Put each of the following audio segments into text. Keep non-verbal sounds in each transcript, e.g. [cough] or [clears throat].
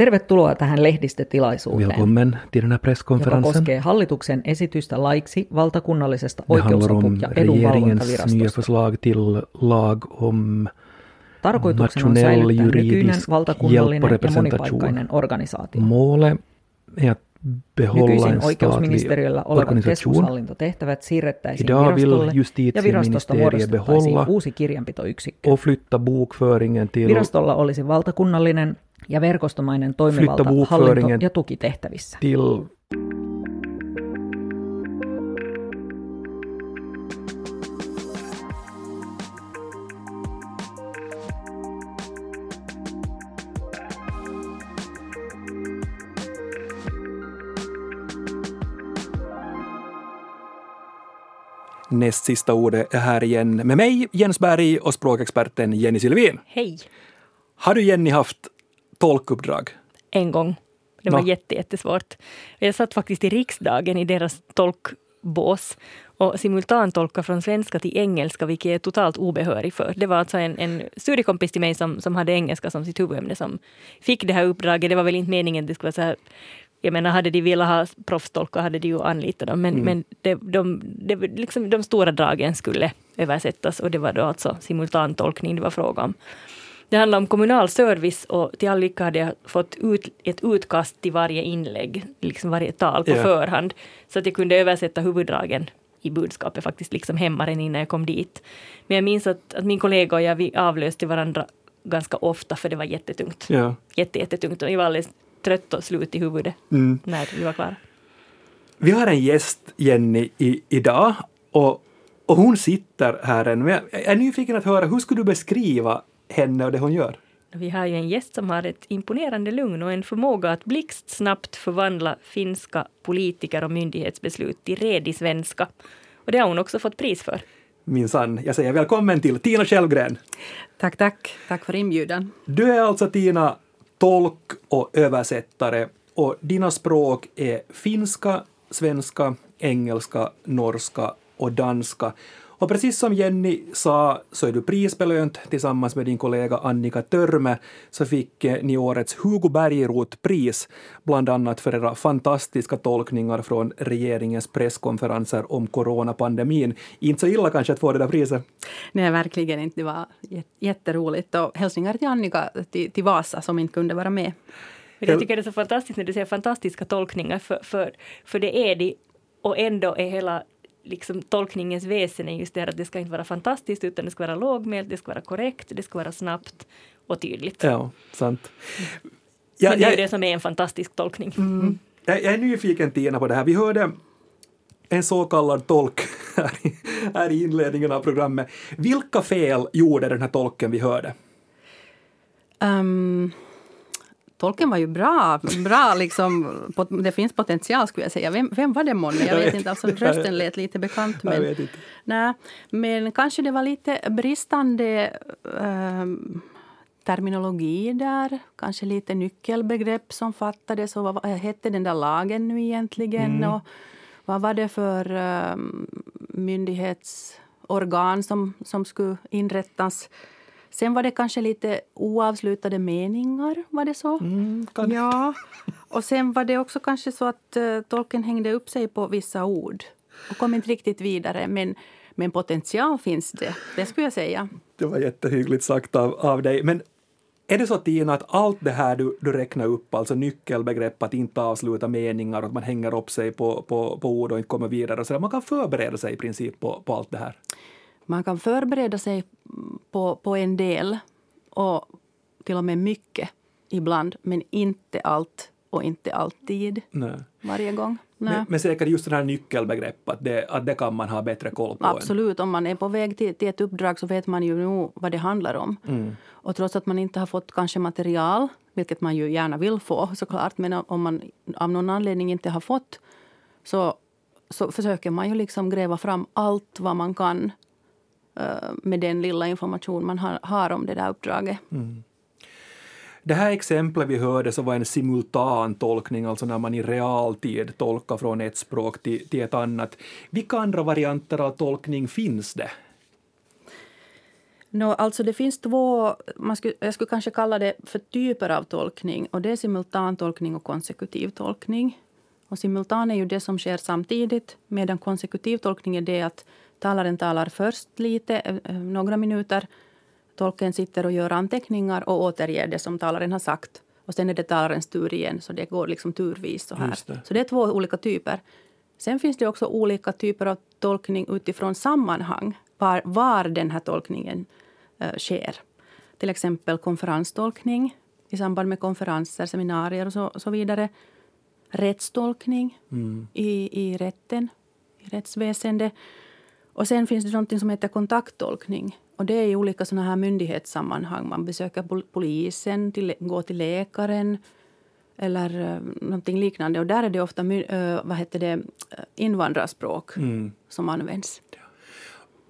Tervetuloa tähän lehdistötilaisuuteen, Välkommen till den joka koskee hallituksen esitystä laiksi valtakunnallisesta oikeusapu- ja edunvalvontavirastosta. till lag om Tarkoituksena on säilyttää nykyinen valtakunnallinen ja monipaikkainen organisaatio. målet är att Nykyisin oikeusministeriöllä olevat keskushallintotehtävät siirrettäisiin Idag virastolle ja virastosta muodostettaisiin uusi kirjanpitoyksikkö. Virastolla olisi valtakunnallinen ja verkostomainen toimivalta hallinto- ja tukitehtävissä. till Näst sista ordet är här igen med mig, Jens Berg och språkexperten Jenny Sylvin. Hej! Har du Jenny haft tolkuppdrag? En gång. Det var jätte, jättesvårt. Jag satt faktiskt i riksdagen i deras tolkbås och simultantolka från svenska till engelska, vilket jag är totalt obehörig för. Det var alltså en, en studiekompis till mig som, som hade engelska som sitt huvudämne som fick det här uppdraget. Det var väl inte meningen att det skulle vara så här jag menar, hade de velat ha proffstolkar hade de ju anlitat dem, men, men det, de, det, liksom, de stora dragen skulle översättas och det var då alltså simultantolkning det var fråga om. Det handlar om kommunal service och till all lycka hade jag fått ut ett utkast till varje inlägg, liksom varje tal på Ja. förhand, så att jag kunde översätta huvuddragen i budskapet faktiskt liksom hemma redan innan jag kom dit. Men jag minns att, att min kollega och jag vi avlöste varandra ganska ofta för det var jättetungt. Ja. Jätte, jättetungt och jag var alldeles trött och slut i huvudet Mm. när vi var klara. Vi har en gäst, Jenny, i, idag och, och hon sitter här än. Men jag är nyfiken att höra, hur skulle du beskriva henne och det hon gör? Vi har ju en gäst som har ett imponerande lugn och en förmåga att blixtsnabbt förvandla finska politiker och myndighetsbeslut till redig svenska. Och det har hon också fått pris för. Minsann. Jag säger välkommen till Tina Källgren. Tack, tack. Tack för inbjudan. Du är alltså Tina tolk och översättare och dina språk är finska, svenska, engelska, norska och danska. Och precis som Jenny sa så är du prisbelönt tillsammans med din kollega Annika Törme så fick eh, ni årets Hugo Bergroth-pris bland annat för era fantastiska tolkningar från regeringens presskonferenser om coronapandemin. Inte så illa kanske att få det där priset. Nej, verkligen inte. Det var jät- jätteroligt. Och hälsningar till Annika till, till Vasa som inte kunde vara med. Jag tycker det är så fantastiskt när du säger fantastiska tolkningar, för, för, för det är de. Och ändå är hela liksom, tolkningens väsen är just det här att det ska inte vara fantastiskt, utan det ska vara lågmält, det ska vara korrekt, det ska vara snabbt och tydligt. Ja, sant. Ja, Men det är jag- det som är en fantastisk tolkning. Jag, jag är nyfiken Tina på det här. Vi hörde en så kallad tolk här i, här i inledningen av programmet. Vilka fel gjorde den här tolken vi hörde? Um, tolken var ju bra. bra liksom, det finns potential skulle jag säga. Vem, vem var det månne? Jag, Jag vet inte. Alltså, rösten lät lite bekant. Men, nej, men kanske det var lite bristande ehm, terminologi där. Kanske lite nyckelbegrepp som fattades. Och vad, vad hette den där lagen nu egentligen? Och vad var det för um, myndighetsorgan som, som skulle inrättas? Sen var det kanske lite oavslutade meningar, var det så? Mm, Ja. Och sen var det också kanske så att uh, tolken hängde upp sig på vissa ord och kom inte riktigt vidare. Men, men potential finns det, det skulle jag säga. Det var jättehyggligt sagt av, av dig. Men är det så Tina att allt det här du, du räknar upp, alltså nyckelbegrepp, att inte avsluta meningar, att man hänger upp sig på, på, på ord och inte kommer vidare, så där, man kan förbereda sig i princip på, på allt det här? Man kan förbereda sig på, på en del och till och med mycket ibland, men inte allt och inte alltid Nej. varje gång. Nej. Men, men säkert just det här nyckelbegrepp, att det, att det kan man ha bättre koll på. än- Absolut, om man är på väg till, till ett uppdrag så vet man ju nog vad det handlar om. Mm. Och trots att man inte har fått kanske material, vilket man ju gärna vill få såklart, men om man av någon anledning inte har fått så, så försöker man ju liksom gräva fram allt vad man kan med den lilla information man har, har om det där uppdraget. Det här exemplet vi hörde så var en simultan tolkning, alltså när man i realtid tolkar från ett språk till, till ett annat. Vilka andra varianter av tolkning finns det? No, alltså det finns två, man skulle, jag skulle kanske kalla det för typer av tolkning. Och Det är simultantolkning och konsekutiv tolkning. Och simultan är ju det som sker samtidigt medan konsekutiv tolkning är det att talaren talar först lite, eh, några minuter. Tolken sitter och gör anteckningar och återger det som talaren har sagt. Och sen är det talarens tur igen, så det går liksom turvis. Så, här. det. så det är två olika typer. Sen finns det också olika typer av tolkning utifrån sammanhang, var, var den här tolkningen eh, sker. Till exempel konferenstolkning i samband med konferenser, seminarier och så, så vidare. Rättstolkning i, i rätten, i rättsväsende. Och sen finns det något som heter kontakttolkning. Och det är i olika såna här myndighetssammanhang. Man besöker pol- polisen, till, går till läkaren eller uh, någonting liknande. Och där är det ofta eh, vad heter det, eh, invandrarspråk som används.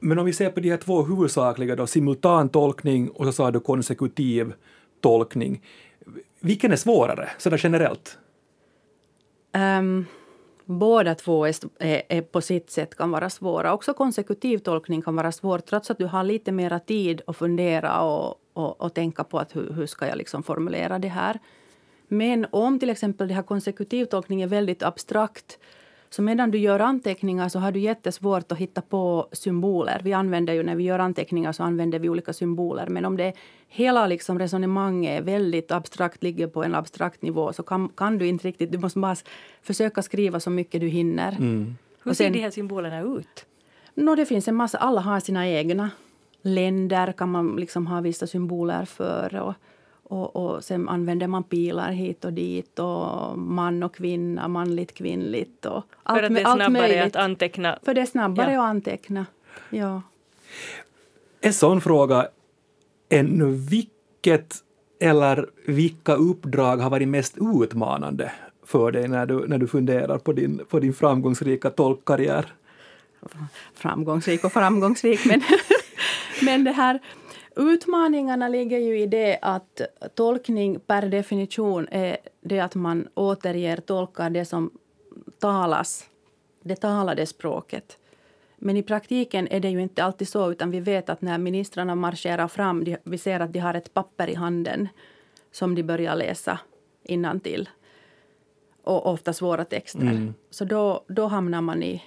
Men om vi ser på de här två huvudsakliga, då, simultantolkning och så sa du konsekutiv tolkning. Vilken är svårare, sådär generellt? Ehm, båda två är, är, på sitt sätt kan vara svåra. Också konsekutiv tolkning kan vara svår trots att du har lite mera tid att fundera och, och, och tänka på att hur, hur ska jag liksom formulera det här. Men om till exempel det här konsekutiv tolkning är väldigt abstrakt så medan du gör anteckningar så har du jättesvårt att hitta på symboler. Vi använder ju när vi gör anteckningar så använder vi olika symboler. Men om det hela liksom resonemanget är väldigt abstrakt, ligger på en abstrakt nivå så kan, kan du inte riktigt... Du måste bara försöka skriva så mycket du hinner. Hur Och ser sen- de här symbolerna ut? No, det finns en massa, alla har sina egna. Länder kan man liksom ha vissa symboler för. Och, och, och sen använder man pilar hit och dit. Och man och kvinna, manligt, kvinnligt. Och allt, För att det är allt snabbare möjligt. att anteckna. För det är snabbare Ja. att anteckna. Ja. En sån fråga är nu vilket eller vilka uppdrag har varit mest utmanande för dig när du, när du funderar på din, på din framgångsrika tolkkarriär? framgångsrik och framgångsrik. Men, [laughs] men det här, utmaningarna ligger ju i det att tolkning per definition är det att man återger, tolkar det som talas, det talade språket. Men i praktiken är det ju inte alltid så, utan vi vet att när ministrarna marscherar fram, de, vi ser att de har ett papper i handen som de börjar läsa innantill. Och ofta svåra texter. Så då, då hamnar man i,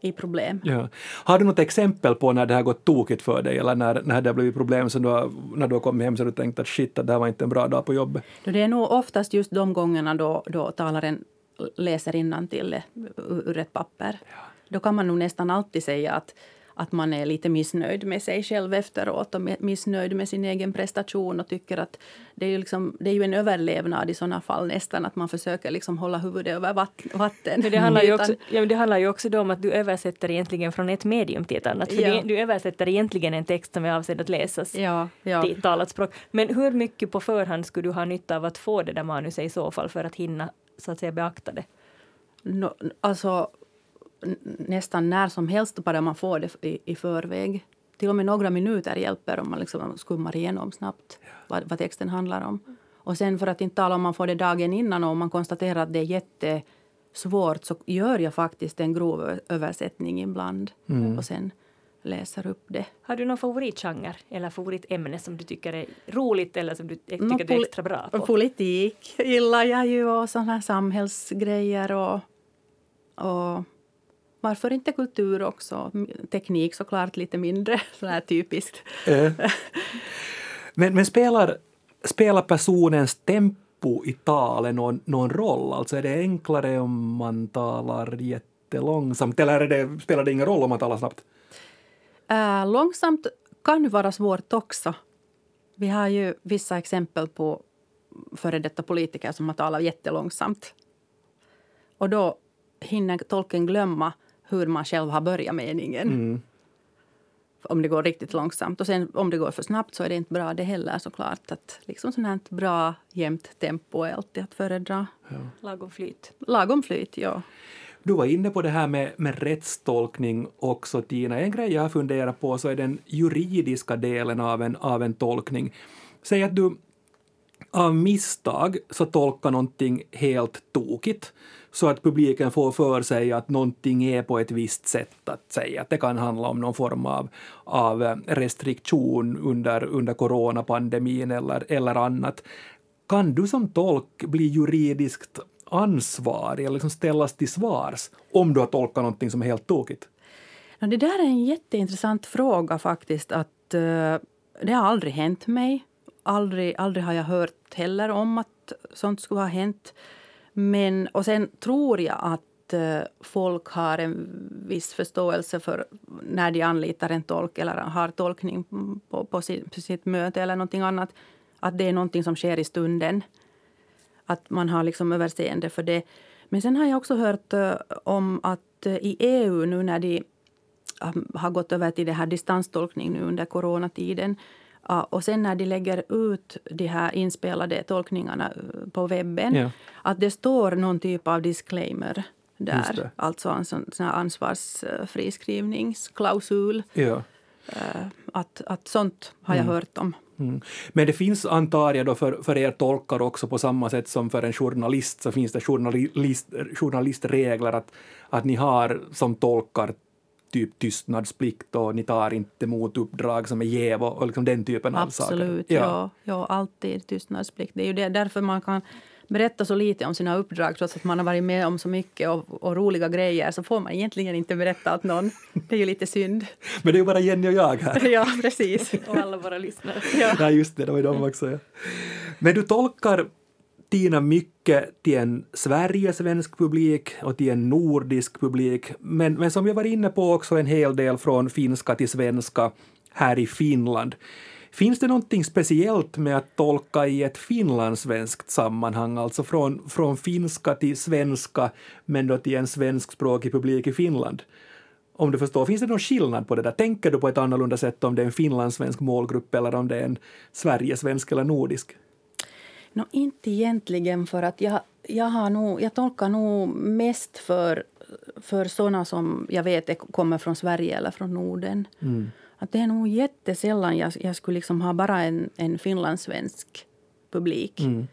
i problem. Ja. Har du något exempel på när det har gått tokigt för dig eller när, när det har blivit problem som du har, när du har kommit hem så du tänkt att shit, det här var inte en bra dag på jobbet? Det är nog oftast just de gångerna då, då talaren läser innantill det ur ett papper. Då kan man nog nästan alltid säga att, att man är lite missnöjd med sig själv efteråt och missnöjd med sin egen prestation och tycker att det är ju, liksom, det är ju en överlevnad i såna fall nästan att man försöker liksom hålla huvudet över vatt- vatten. Men det, handlar ju också, ja, det handlar ju också om att du översätter egentligen från ett medium till ett annat. Ja. det, du översätter egentligen en text som är avsedd att läsas Ja, ja. till talat språk. Men hur mycket på förhand skulle du ha nytta av att få det där manuset i så fall för att hinna så att säga beakta det? No, alltså, nästan när som helst bara man får det i, i förväg. Till och med några minuter hjälper om man liksom skummar igenom snabbt vad, vad texten handlar om. Och sen för att inte tala om man får det dagen innan och om man konstaterar att det är jättesvårt så gör jag faktiskt en grov översättning ibland och sen läser upp det. Har du någon favoritgenre eller favoritämne som du tycker är roligt eller som du tycker Nå, du är extra bra på? Politik gillar jag ju och sådana här samhällsgrejer och, och varför inte kultur också? Teknik såklart lite mindre, [laughs] så här typiskt. Eh. Men, men spelar, spelar personens tempo i talet någon, någon roll? Alltså är det enklare om man talar jättelångsamt eller är det, spelar det ingen roll om man talar snabbt? Äh, långsamt kan vara svårt också. Vi har ju vissa exempel på före detta politiker som har talat jättelångsamt. Och då hinner tolken glömma hur man själv har börjat meningen. Om det går riktigt långsamt. Och sen om det går för snabbt så är det inte bra det heller såklart. Att liksom sånt här bra jämnt tempo är alltid att föredra. Lagom flyt. Lagom flyt, ja. Du var inne på det här med, med rättstolkning också, Tina. En grej jag har funderat på så är den juridiska delen av en, av en tolkning. Säg att du, av misstag så tolkar någonting helt tokigt så att publiken får för sig att någonting är på ett visst sätt att säga. Att det kan handla om någon form av, av restriktion under, under coronapandemin eller, eller annat. Kan du som tolk bli juridiskt ansvarig eller liksom ställas till svars om du har tolkat någonting som är helt tokigt? det där är en jätteintressant fråga faktiskt. Att, uh, det har aldrig hänt mig. Aldrig, aldrig har jag hört heller om att sånt skulle ha hänt. Men, och sen tror jag att eh, folk har en viss förståelse för när de anlitar en tolk eller har tolkning på, på, sitt, på sitt möte eller någonting annat. Att det är någonting som sker i stunden. Att man har liksom överseende för det. Men sen har jag också hört eh, om att eh, i EU nu när de har gått över till det här distanstolkning nu under coronatiden. Och sen när de lägger ut de här inspelade tolkningarna eh, på webben, ja. att det står någon typ av disclaimer där. Alltså en sån, sån ansvarsfriskrivningsklausul. Ja. Eh, att, att sånt har jag mm. hört om. Mm. Men det finns, antar jag, då för, för er tolkar också på samma sätt som för en journalist så finns det journalist, journalistregler att, att ni har som tolkar typ tystnadsplikt och ni tar inte emot uppdrag som är jäv och, och liksom den typen av saker. Absolut, ja. ja. ja, alltid tystnadsplikt. Det är ju det, därför man kan berätta så lite om sina uppdrag trots att man har varit med om så mycket och, och, roliga grejer så får man egentligen inte berätta åt någon. Det är ju lite synd. [laughs] Men det är ju bara Jenny och jag här. [laughs] ja, precis. [laughs] och alla våra lyssnare. Ja, ja just det, det var ju de också. Ja. Men du tolkar Tina mycket till en Sverigesvensk publik och till en nordisk publik, men, men som jag var inne på också en hel del från finska till svenska här i Finland. Finns det någonting speciellt med att tolka i ett finlandssvenskt sammanhang, alltså från, från finska till svenska, men då till en svenskspråkig publik i Finland? Om du förstår, finns det någon skillnad på det där? Tänker du på ett annorlunda sätt om det är en finlandssvensk målgrupp eller om det är en sverigesvensk eller nordisk? No, inte egentligen, för att jag, jag, har nog, jag tolkar nog mest för, för såna som jag vet kommer från Sverige eller från Norden. Mm. Att det är nog jättesällan jag, jag skulle liksom ha bara en, en finlandssvensk publik. Mm.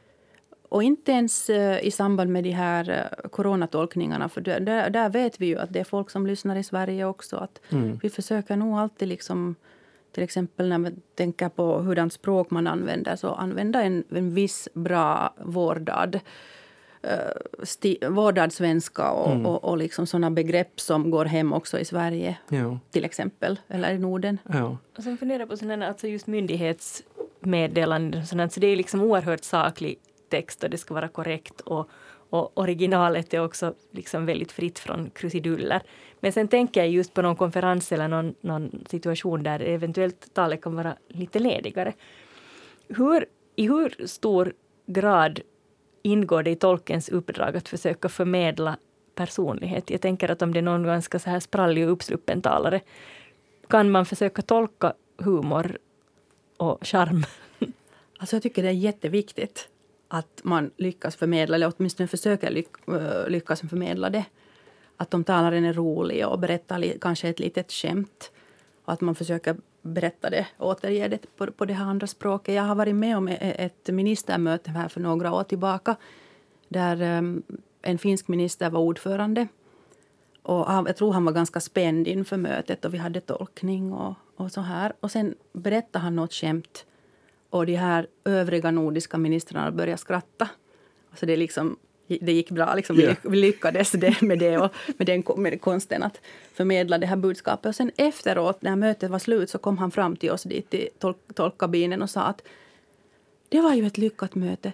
Och inte ens uh, i samband med de här uh, coronatolkningarna. För där, där, vet vi ju att det är folk som lyssnar i Sverige också. Att mm. Vi försöker nog alltid liksom till exempel när man tänker på hurdant språk man använder så använda en, en viss bra vårdad uh, sti, vårdad svenska och, mm. och, och liksom såna begrepp som går hem också i Sverige, ja. till exempel, eller i Norden. Ja. Och sen funderar på sådana, alltså just myndighetsmeddelanden, så det är liksom oerhört saklig text och det ska vara korrekt och, och originalet är också liksom väldigt fritt från krusiduller. Men sen tänker jag just på någon konferens eller någon, någon situation där eventuellt talet kan vara lite ledigare. Hur, I hur stor grad ingår det i tolkens uppdrag att försöka förmedla personlighet? Jag tänker att om det är någon ganska så här sprallig och uppsluppen talare, kan man försöka tolka humor och charm? Alltså jag tycker det är jätteviktigt att man lyckas förmedla, eller åtminstone försöker lyck, lyckas förmedla det att om talaren är rolig och berättar kanske ett litet skämt och att man försöker berätta det, återge det på, på det här andra språket. Jag har varit med om e-, e-, ett ministermöte här för några år tillbaka där ehm, en finsk minister var ordförande. Och jag tror han var ganska spänd inför mötet och vi hade tolkning och, och så här. Och sen berättade han något skämt och de här övriga nordiska ministrarna började skratta. Så det liksom det gick bra. Liksom. Yeah. Vi lyckades det med det och med den med konsten att förmedla det här budskapet. Och sen efteråt, när mötet var slut, så kom han fram till oss dit till tol tolkkabinen och sa att det var ju ett lyckat möte.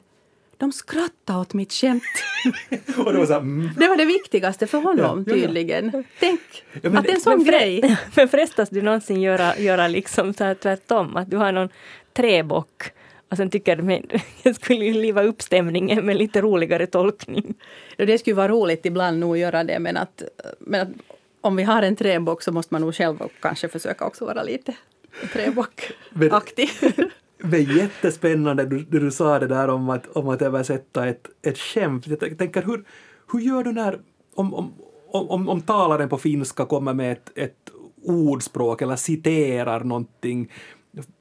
De skrattade åt mitt skämt. [laughs] och det, var så här, mm. det var det viktigaste för honom ja, tydligen. Ja, ja. Tänk att det, en sån men grej. [laughs] Men frestas du någonsin göra, göra liksom så här tvärtom? Att du har någon träbock och sen tycker jag att [laughs] jag skulle liva upp stämningen med lite roligare tolkning. Det skulle vara roligt ibland nog göra det men att, men att om vi har en träbock så måste man nog själv kanske försöka också vara lite träbockaktig. [laughs] Det är jättespännande det du sa det där om att, om att översätta ett, ett skämt. Jag tänker hur, hur gör du när om, om, om, om talaren på finska kommer med ett, ett ordspråk eller citerar någonting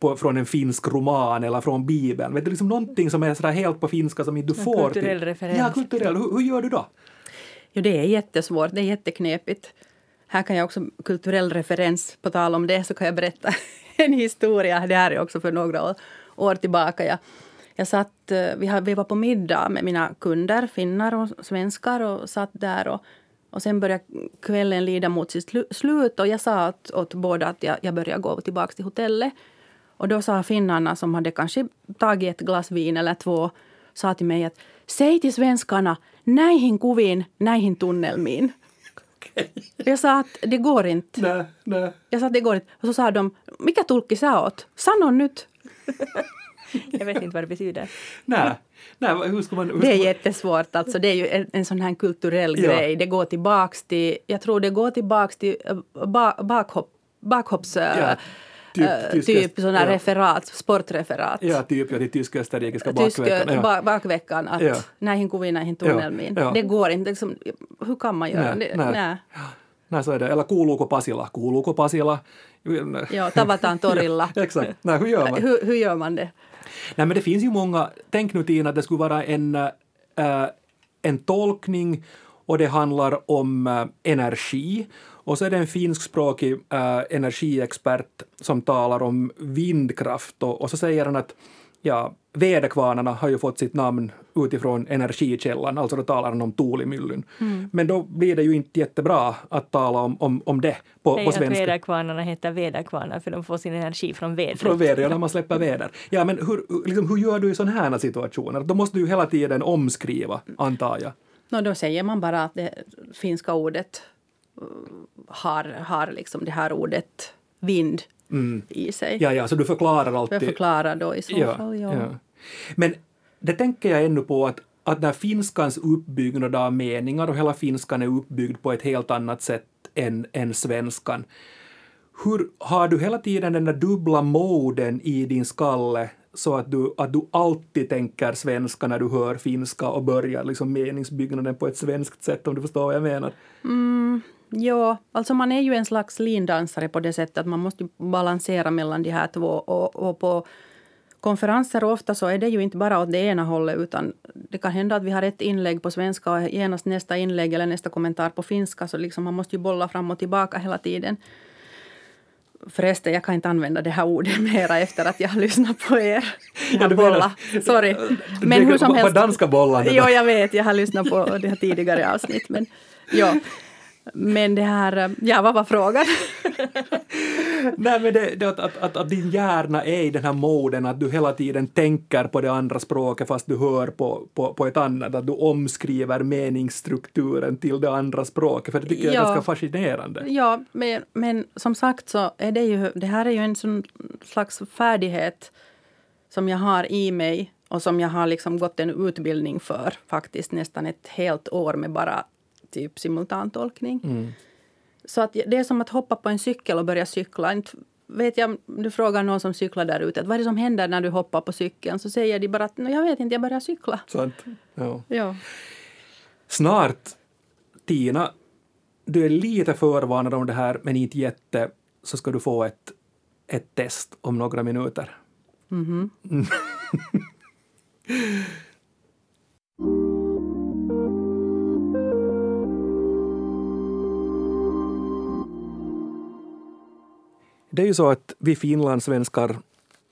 på, från en finsk roman eller från Bibeln. Vet du, liksom någonting som är sådär helt på finska som inte du En får. kulturell referens. Ja, kulturell. Hur, hur gör du då? Jo, det är jättesvårt, det är jätteknepigt. Här kan jag också, kulturell referens, på tal om det, så kan jag berätta [laughs] en historia. Det här är också för några år, år tillbaka. Jag, jag satt, eh, vi, har, vi var på middag med mina kunder, finnar och svenskar, och satt där. Och, och sen började kvällen lida mot sitt slu- slut och jag sa åt, åt båda att jag, jag började gå tillbaka till hotellet. Och då sa finnarna, som hade kanske tagit ett glas vin eller två, sa till mig att säg till svenskarna näihin kuviin, näihin tunnelmiin. Jag sa att det går inte. Nej, nej. Jag sa att det går inte. Och så sa de, mikä tulkki sä oot? Sano nyt. Jag vet inte vad det betyder. nej. nej hur ska man... Hur Det är jättesvårt. Alltså, det är ju en, en sån här kulturell Ja. grej. Det går tillbaks till, jag tror det går tillbaks till äh, ba, bakhopp, bakhopps... äh, Ja, typ äh, tyska- typ sådana ja. referat, sportreferat. Ja, typ ja, till tysk-österrikiska Tysk, bakveckan. Ja. ba, bakveckan, att Ja. näihin kuviin, näihin tunnelmiin. Ja. Det går inte. Liksom, hur kan man göra Nej, det? nej. Nej. Är det. Eller kuuluuko Pasila? Kuuluuko Pasila? Ja, tavataan torilla. [laughs] Ja, exakt. Nej, hur gör man? Hur, hur gör man det? Nej, men det finns ju många... Tänk nu Tina att det skulle vara en, äh, en tolkning och det handlar om äh, energi. Och så är det en finskspråkig äh, energiexpert som talar om vindkraft och, och så säger han att ja, väderkvarnarna har ju fått sitt namn utifrån energikällan, alltså då talar han om Tuulimyllyn. Men då blir det ju inte jättebra att tala om, om, om det på, Säg på att svenska. väderkvarnarna heter väderkvarnar för de får sin energi från vädret. Från väder, ja, när man släpper väder. Ja, men hur, liksom, hur gör du i sådana här situationer? Då måste du ju hela tiden omskriva, antar jag. No, då säger man bara att det finska ordet har, har liksom det här ordet vind i sig. Mm. Ja, ja, så du förklarar alltid. Jag förklarar då i så fall. Ja. Men det tänker jag ännu på att, att när finskans uppbyggnad av meningar och hela finskan är uppbyggd på ett helt annat sätt än, än svenskan. Hur har du hela tiden den där dubbla moden i din skalle så att du, att du alltid tänker svenska när du hör finska och börjar liksom meningsbyggnaden på ett svenskt sätt om du förstår vad jag menar? Ja, alltså man är ju en slags lindansare på det sättet att man måste balansera mellan de här två. Och, och på konferenser ofta så är det ju inte bara åt det ena hållet utan det kan hända att vi har ett inlägg på svenska och genast nästa inlägg eller nästa kommentar på finska. Så liksom man måste ju bolla fram och tillbaka hela tiden. Förresten, jag kan inte använda det här ordet mera efter att jag har lyssnat på er. Ja, bolla. Sorry. Men hur som helst. På danska bollandet? Jo, jag vet. Jag har lyssnat på det här tidigare avsnitt. Men, ja. Men det här... Ja, vad var frågan? [laughs] Nej, men det, det att, att, att, din hjärna är i den här moden att du hela tiden tänker på det andra språket fast du hör på, på, på ett annat, att du omskriver meningsstrukturen till det andra språket, för det tycker jag är Ja. ganska fascinerande. Ja, men, men som sagt så är det ju... Det här är ju en sån slags färdighet som jag har i mig och som jag har liksom gått en utbildning för faktiskt nästan ett helt år med bara typ simultantolkning. Mm. Så att det är som att hoppa på en cykel och börja cykla. Inte vet jag, du frågar någon som cyklar där ute, vad är det som händer när du hoppar på cykeln? Så säger de bara att "Nå, jag vet inte, jag börjar cykla. Sant. Ja. Ja. Snart, Tina, du är lite förvarnad om det här, men inte jätte, så ska du få ett, ett test om några minuter. Mhm. [laughs] Det är ju så att vi finlandssvenskar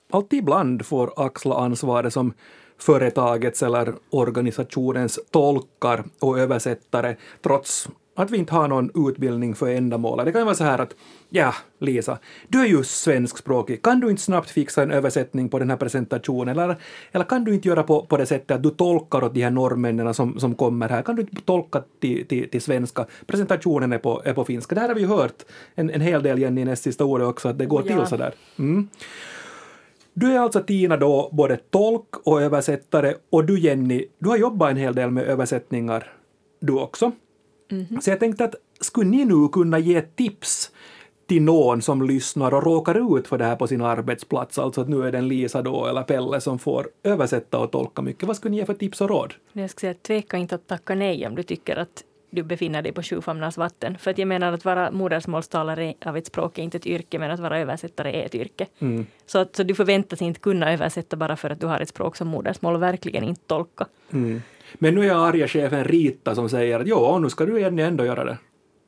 alltid ibland får axla ansvaret som företagets eller organisationens tolkar och översättare trots att vi inte har någon utbildning för ändamålet. Det kan ju vara så här att ja, Lisa, du är ju svenskspråkig. Kan du inte snabbt fixa en översättning på den här presentationen? Eller, eller kan du inte göra på, på det sättet att du tolkar åt de här norrmännen som, som kommer här? Kan du inte tolka till, till, till svenska? Presentationen är på, är på finska. Det här har vi ju hört en, en hel del i näst sista ordet också, att det går Ja. till så där. Mm. Du är alltså Tina då både tolk och översättare och du Jenny, du har jobbat en hel del med översättningar du också. Så jag tänkte att skulle ni nu kunna ge tips till någon som lyssnar och råkar ut för det här på sin arbetsplats, alltså att nu är det en Lisa då eller Pelle som får översätta och tolka mycket. Vad skulle ni ge för tips och råd? Jag skulle säga, tveka inte att tacka nej om du tycker att du befinner dig på sjufamnars vatten. För att jag menar att vara modersmålstalare av ett språk är inte ett yrke, men att vara översättare är ett yrke. Mm. Så, att, så du förväntas inte kunna översätta bara för att du har ett språk som modersmål och verkligen inte tolka. Mm. Men nu är arga chefen Rita som säger att jo, nu ska du Jenny ändå göra det.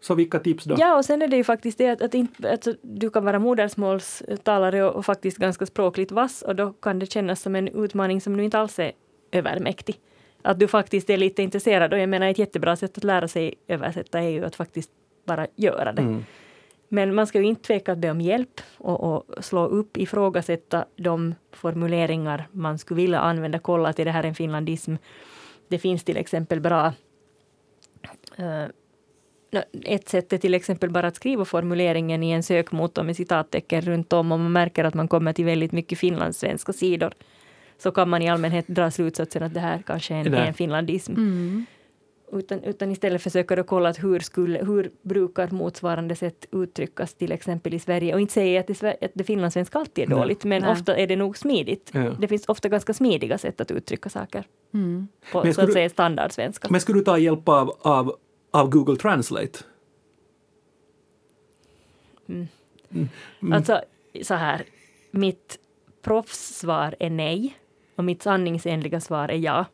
Så vilka tips då? Ja, och sen är det ju faktiskt det att, att, inte, att du kan vara modersmålstalare och, och faktiskt ganska språkligt vass och då kan det kännas som en utmaning som nu inte alls är övermäktig. Att du faktiskt är lite intresserad och jag menar ett jättebra sätt att lära sig översätta är ju att faktiskt bara göra det. Mm. Men man ska ju inte tveka att be om hjälp och, och slå upp, ifrågasätta de formuleringar man skulle vilja använda. Kolla att är det här en finlandism? Det finns till exempel bra uh, ett sätt är till exempel bara att skriva formuleringen i en sökmotor med citattecken runt om. Om man märker att man kommer till väldigt mycket finlandssvenska sidor så kan man i allmänhet dra slutsatsen att det här kanske är en, en finlandism. Mm. Utan, utan istället försöker du kolla att hur, skulle, hur brukar motsvarande sätt uttryckas till exempel i Sverige. Och inte säga att det, att det finlandssvenska alltid är dåligt, Nej. men Nej. ofta är det nog smidigt. Ja. Det finns ofta ganska smidiga sätt att uttrycka saker. Mm. På så att du, säga standardsvenska. Men skulle du ta hjälp av, av, av Google Translate? Mm. Mm. mm. Alltså, så här, mitt proffssvar är nej. Och mitt sanningsenliga svar är ja.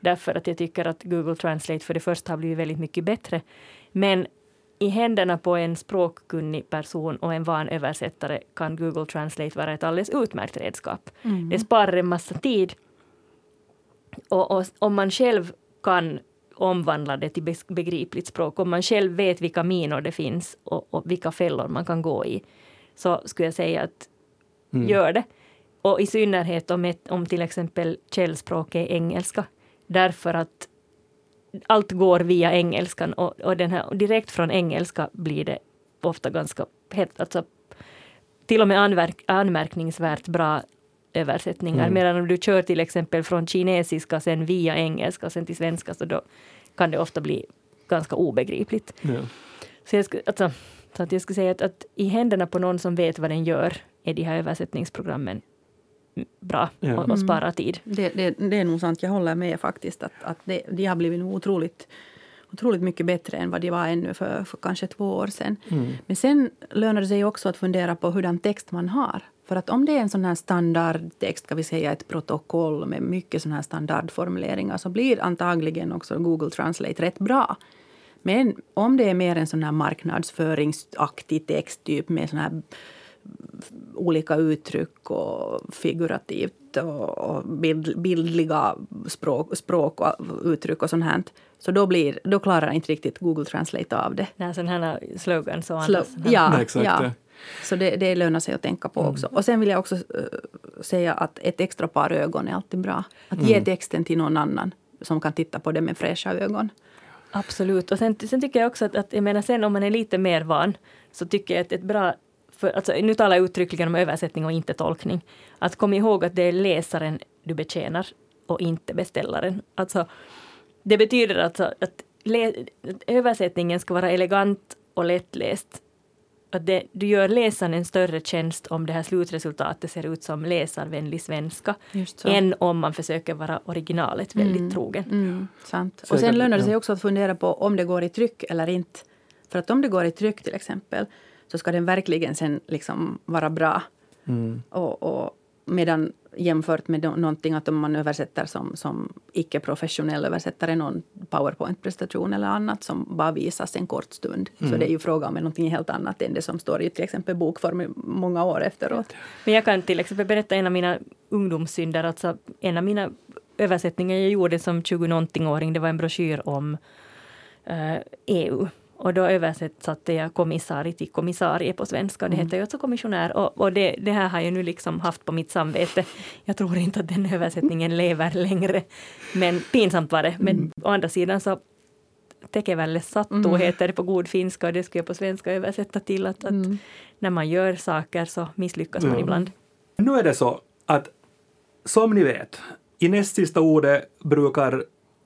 Därför att jag tycker att Google Translate för det första har blivit väldigt mycket bättre. Men i händerna på en språkkunnig person och en van översättare kan Google Translate vara ett alldeles utmärkt redskap. Mm. Det sparar en massa tid. Och, och om man själv kan omvandla det till begripligt språk, om man själv vet vilka minor det finns och, och vilka fällor man kan gå i, så skulle jag säga att mm. gör det. Och i synnerhet om, ett, om till exempel källspråk är engelska. Därför att allt går via engelskan och, och den här, direkt från engelska blir det ofta ganska hett, alltså till och med anmärk, anmärkningsvärt bra översättningar. Mm. Medan om du kör till exempel från kinesiska sen via engelska sen till svenska så då kan det ofta bli ganska obegripligt. Ja. Så, jag skulle, alltså, så att jag skulle säga att, att, i händerna på någon som vet vad den gör är de här översättningsprogrammen bra ja. och, och, spara mm. tid. Det, det, det, är nog sant, jag håller med faktiskt. Att, att det, de har blivit otroligt, otroligt mycket bättre än vad de var ännu för, för kanske två år sedan. Mm. Men sen lönar det sig också att fundera på hurdan text man har. För att om det är en sån här standardtext, ska vi säga ett protokoll med mycket såna här standardformuleringar så blir antagligen också Google Translate rätt bra. Men om det är mer en sån här marknadsföringsaktig text typ med sån här olika uttryck och figurativt och, och bild, bildliga språk, språk och uttryck och sånt här. Så då, blir, då klarar inte riktigt Google Translate av det. Nej, sådana här slogans och Slo Ja, Nej, ja. Så det, det lönar sig att tänka på mm. också. Och sen vill jag också uh, säga att ett extra par ögon är alltid bra. Att mm. ge texten till någon annan som kan titta på det med fräscha ögon. Absolut. Och sen, sen tycker jag också att, att jag menar sen om man är lite mer van så tycker jag att ett bra för, alltså, nu talar jag uttryckligen om översättning och inte tolkning. Att kom ihåg att det är läsaren du betjänar och inte beställaren. Alltså, det betyder alltså att le, översättningen ska vara elegant och lättläst. Att det, du gör läsaren en större tjänst om det här slutresultatet ser ut som läsarvänlig svenska än om man försöker vara originalet väldigt mm, trogen. Mm, sant. Och sen lönar det sig också att fundera på om det går i tryck eller inte. För att om det går i tryck till exempel så ska den verkligen sen liksom vara bra. Mm. Och, och, medan jämfört med någonting att om man översätter som, som icke-professionell översättare, någon powerpoint-prestation eller annat som bara visas en kort stund. Mm. Så det är ju fråga om någonting helt annat än det som står i till exempel bokform många år efteråt. Men jag kan till exempel berätta en av mina ungdomssynder. Alltså en av mina översättningar jag gjorde som 20-någonting-åring, det var en broschyr om uh, EU och då översatte jag kommissarie till kommissarie på svenska. Det mm. heter ju också kommissionär. Och, och det, det, här har jag nu liksom haft på mitt samvete. Jag tror inte att den översättningen lever längre. Men pinsamt var det. Men mm. å andra sidan så tekevälle sattu mm. heter det på god finska och det skulle jag på svenska översätta till att, att mm. när man gör saker så misslyckas man ibland. Nu är det så att som ni vet, i näst sista ordet brukar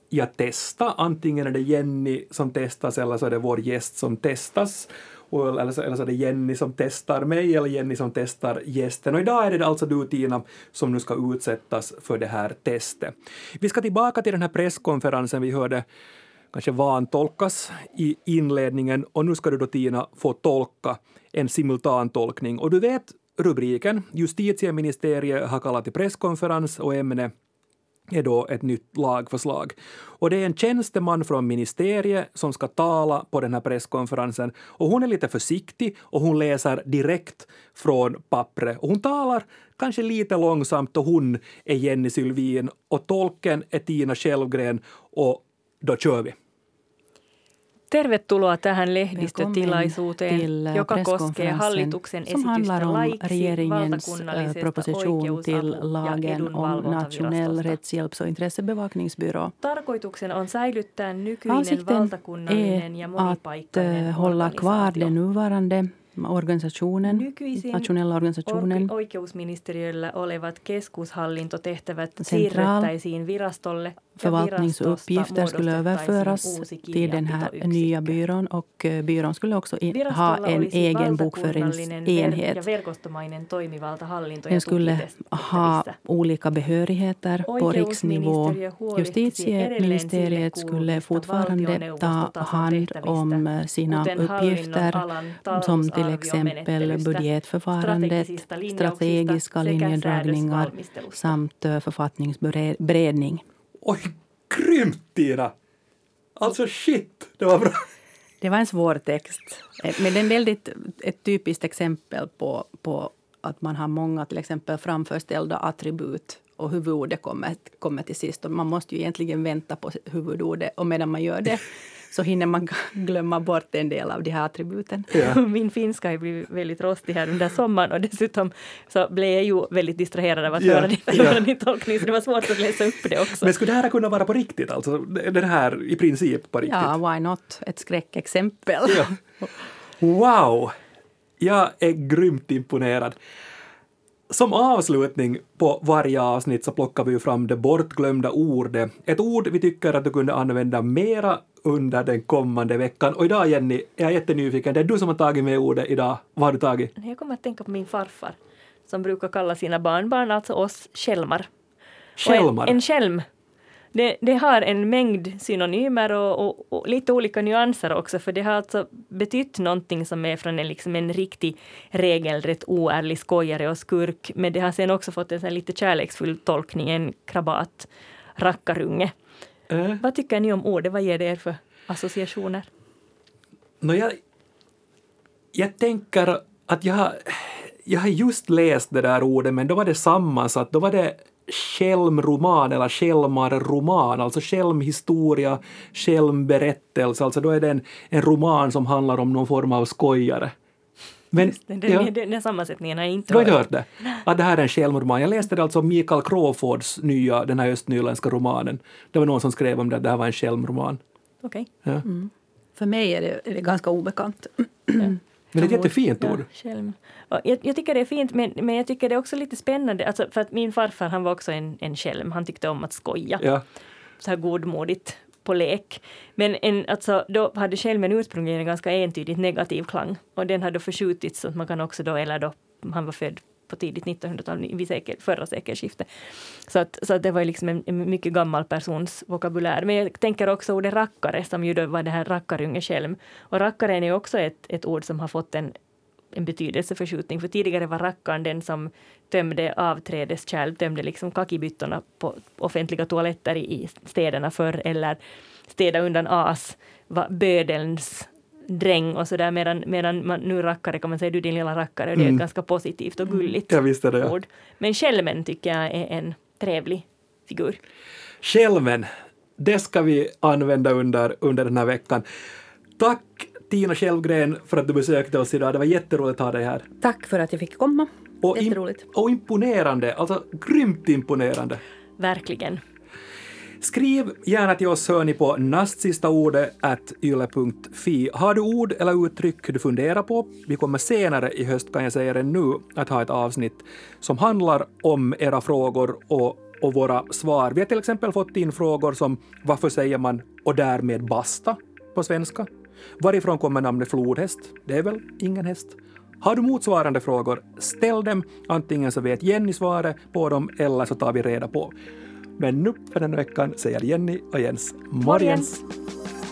jag testa. Antingen är det Jenny som testas eller så är det vår gäst som testas. Och, eller, så, eller så är det Jenny som testar mig eller Jenny som testar gästen. Och idag är det alltså du Tina som nu ska utsättas för det här testet. Vi ska tillbaka till den här presskonferensen vi hörde kanske vantolkas i inledningen och nu ska du då Tina få tolka en simultantolkning. Och du vet rubriken. Justitieministeriet har kallat till presskonferens och ämne är då ett nytt lagförslag. Och det är en tjänsteman från ministeriet som ska tala på den här presskonferensen. Och hon är lite försiktig och hon läser direkt från pappret. Och hon talar kanske lite långsamt och hon är Jenny Sylvin och tolken är Tina Självgren och då kör vi. Tervetuloa tähän lehdistötilaisuuteen, joka koskee hallituksen esitystä laiksi valtakunnallisesta oikeusapu- ja edunvalvontavirasta. Tarkoituksena on säilyttää nykyinen valtakunnallinen ja monipaikkainen hålla kvar den nuvarande organisationen, Nykyisin nationella organisationen. oikeusministeriöllä olevat keskushallintotehtävät siirrettäisiin virastolle förvaltningsuppgifter skulle överföras till den här nya byrån och eh, byrån skulle också ha en egen bokföringsenhet. Den skulle ha olika behörigheter på riksnivå. Justitieministeriet skulle fortfarande ta hand om eh, sina uppgifter som till exempel budgetförfarandet, strategiska linjedragningar samt eh, författningsberedning. Oj, grymt Tina! Alltså shit, det var bra. Det var en svår text. Men det är väldigt, ett typiskt exempel på, på att man har många till exempel framförställda attribut och huvudordet kommer, kommer till sist. Och man måste ju egentligen vänta på huvudordet och medan man gör det så hinner man [laughs] glömma bort en del av de här attributen. Ja. [laughs] Min finska har blivit väldigt rostig här under sommaren och dessutom så blev jag ju väldigt distraherad av att ja. höra, din, ja. din tolkning så det var svårt att läsa upp det också. Men skulle det här kunna vara på riktigt alltså? Det här i princip på riktigt? Ja, why not? Ett skräckexempel. Ja. Wow! Jag är grymt imponerad. Som avslutning på varje avsnitt så plockar vi fram det bortglömda ordet. Ett ord vi tycker att du kunde använda mera under den kommande veckan. Och idag Jenny, jag är jättenyfiken, det är du som har tagit med ordet idag. Vad har du tagit? Jag kommer att tänka på min farfar som brukar kalla sina barnbarn, alltså oss, skälmar. Skälmar? En, skälm det, det, har en mängd synonymer och, och, och, lite olika nyanser också, för det har alltså betytt någonting som är från en, liksom en riktig regelrätt oärlig skojare och skurk, men det har sen också fått en lite kärleksfull tolkning, en krabat, rackarunge. Äh. Vad tycker ni om ordet? Vad ger det er för associationer? No, jag, jag tänker att jag, jag har just läst det där ordet, men då var det sammansatt. Då var det skälmroman eller skälmarroman, alltså skälmhistoria, skälmberättelse, alltså då är det en, en roman som handlar om någon form av skojare. Men, den, den, ja, den, den sammansättningen har jag inte hört. Du har hört det? Att det här är en självmordsroman. Jag läste det alltså Mikael Crawfords nya, den här östnyländska romanen. Det var någon som skrev om det, att det här var en självmordsroman. Okej. Okay. Ja. Mm. För mig är det, är det ganska obekant. [clears throat] Men det är ett jättefint ord. Ja, jag, jag, tycker det är fint, men, men jag tycker det är också lite spännande. Alltså, för att min farfar han var också en, en skälm. Han tyckte om att skoja. Ja. Så här godmodigt på lek. Men en, alltså, då hade skälmen ursprungligen en ganska entydigt negativ klang. Och den hade förskjutits så att man kan också då, eller då, han var född på tidigt 1900-tal, vid sekel, förra sekelskiftet. Så, att, så att det var liksom en, en, mycket gammal persons vokabulär. Men jag tänker också ordet rackare, som ju då var det här rackarunge Och rackaren är också ett, ett ord som har fått en, en betydelseförskjutning. För tidigare var rackaren den som tömde avträdeskärl, tömde liksom kakibyttorna på offentliga toaletter i städerna förr, eller städa undan as, var bödelns dräng och sådär medan, medan man nu rackare kan man säga du din lilla rackare och det är mm. ganska positivt och gulligt ja, visst är det, ja. ord. Men skälmen tycker jag är en trevlig figur. Skälmen, det ska vi använda under, under den här veckan. Tack Tina Självgren för att du besökte oss idag. Det var jätteroligt att ha dig här. Tack för att jag fick komma. Och, Jätteroligt. och imponerande, alltså grymt imponerande. Verkligen. Skriv gärna till oss hör ni på nastsistaordet.yle.fi. Har du ord eller uttryck du funderar på? Vi kommer senare i höst, kan jag säga det nu, att ha ett avsnitt som handlar om era frågor och, och våra svar. Vi har till exempel fått in frågor som varför säger man och därmed basta på svenska? Varifrån kommer namnet flodhäst? Det är väl ingen häst? Har du motsvarande frågor, ställ dem. Antingen så vet Jenny svaret på dem eller så tar vi reda på. Men nu för den veckan säger Jenny och Jens morgens. morgens.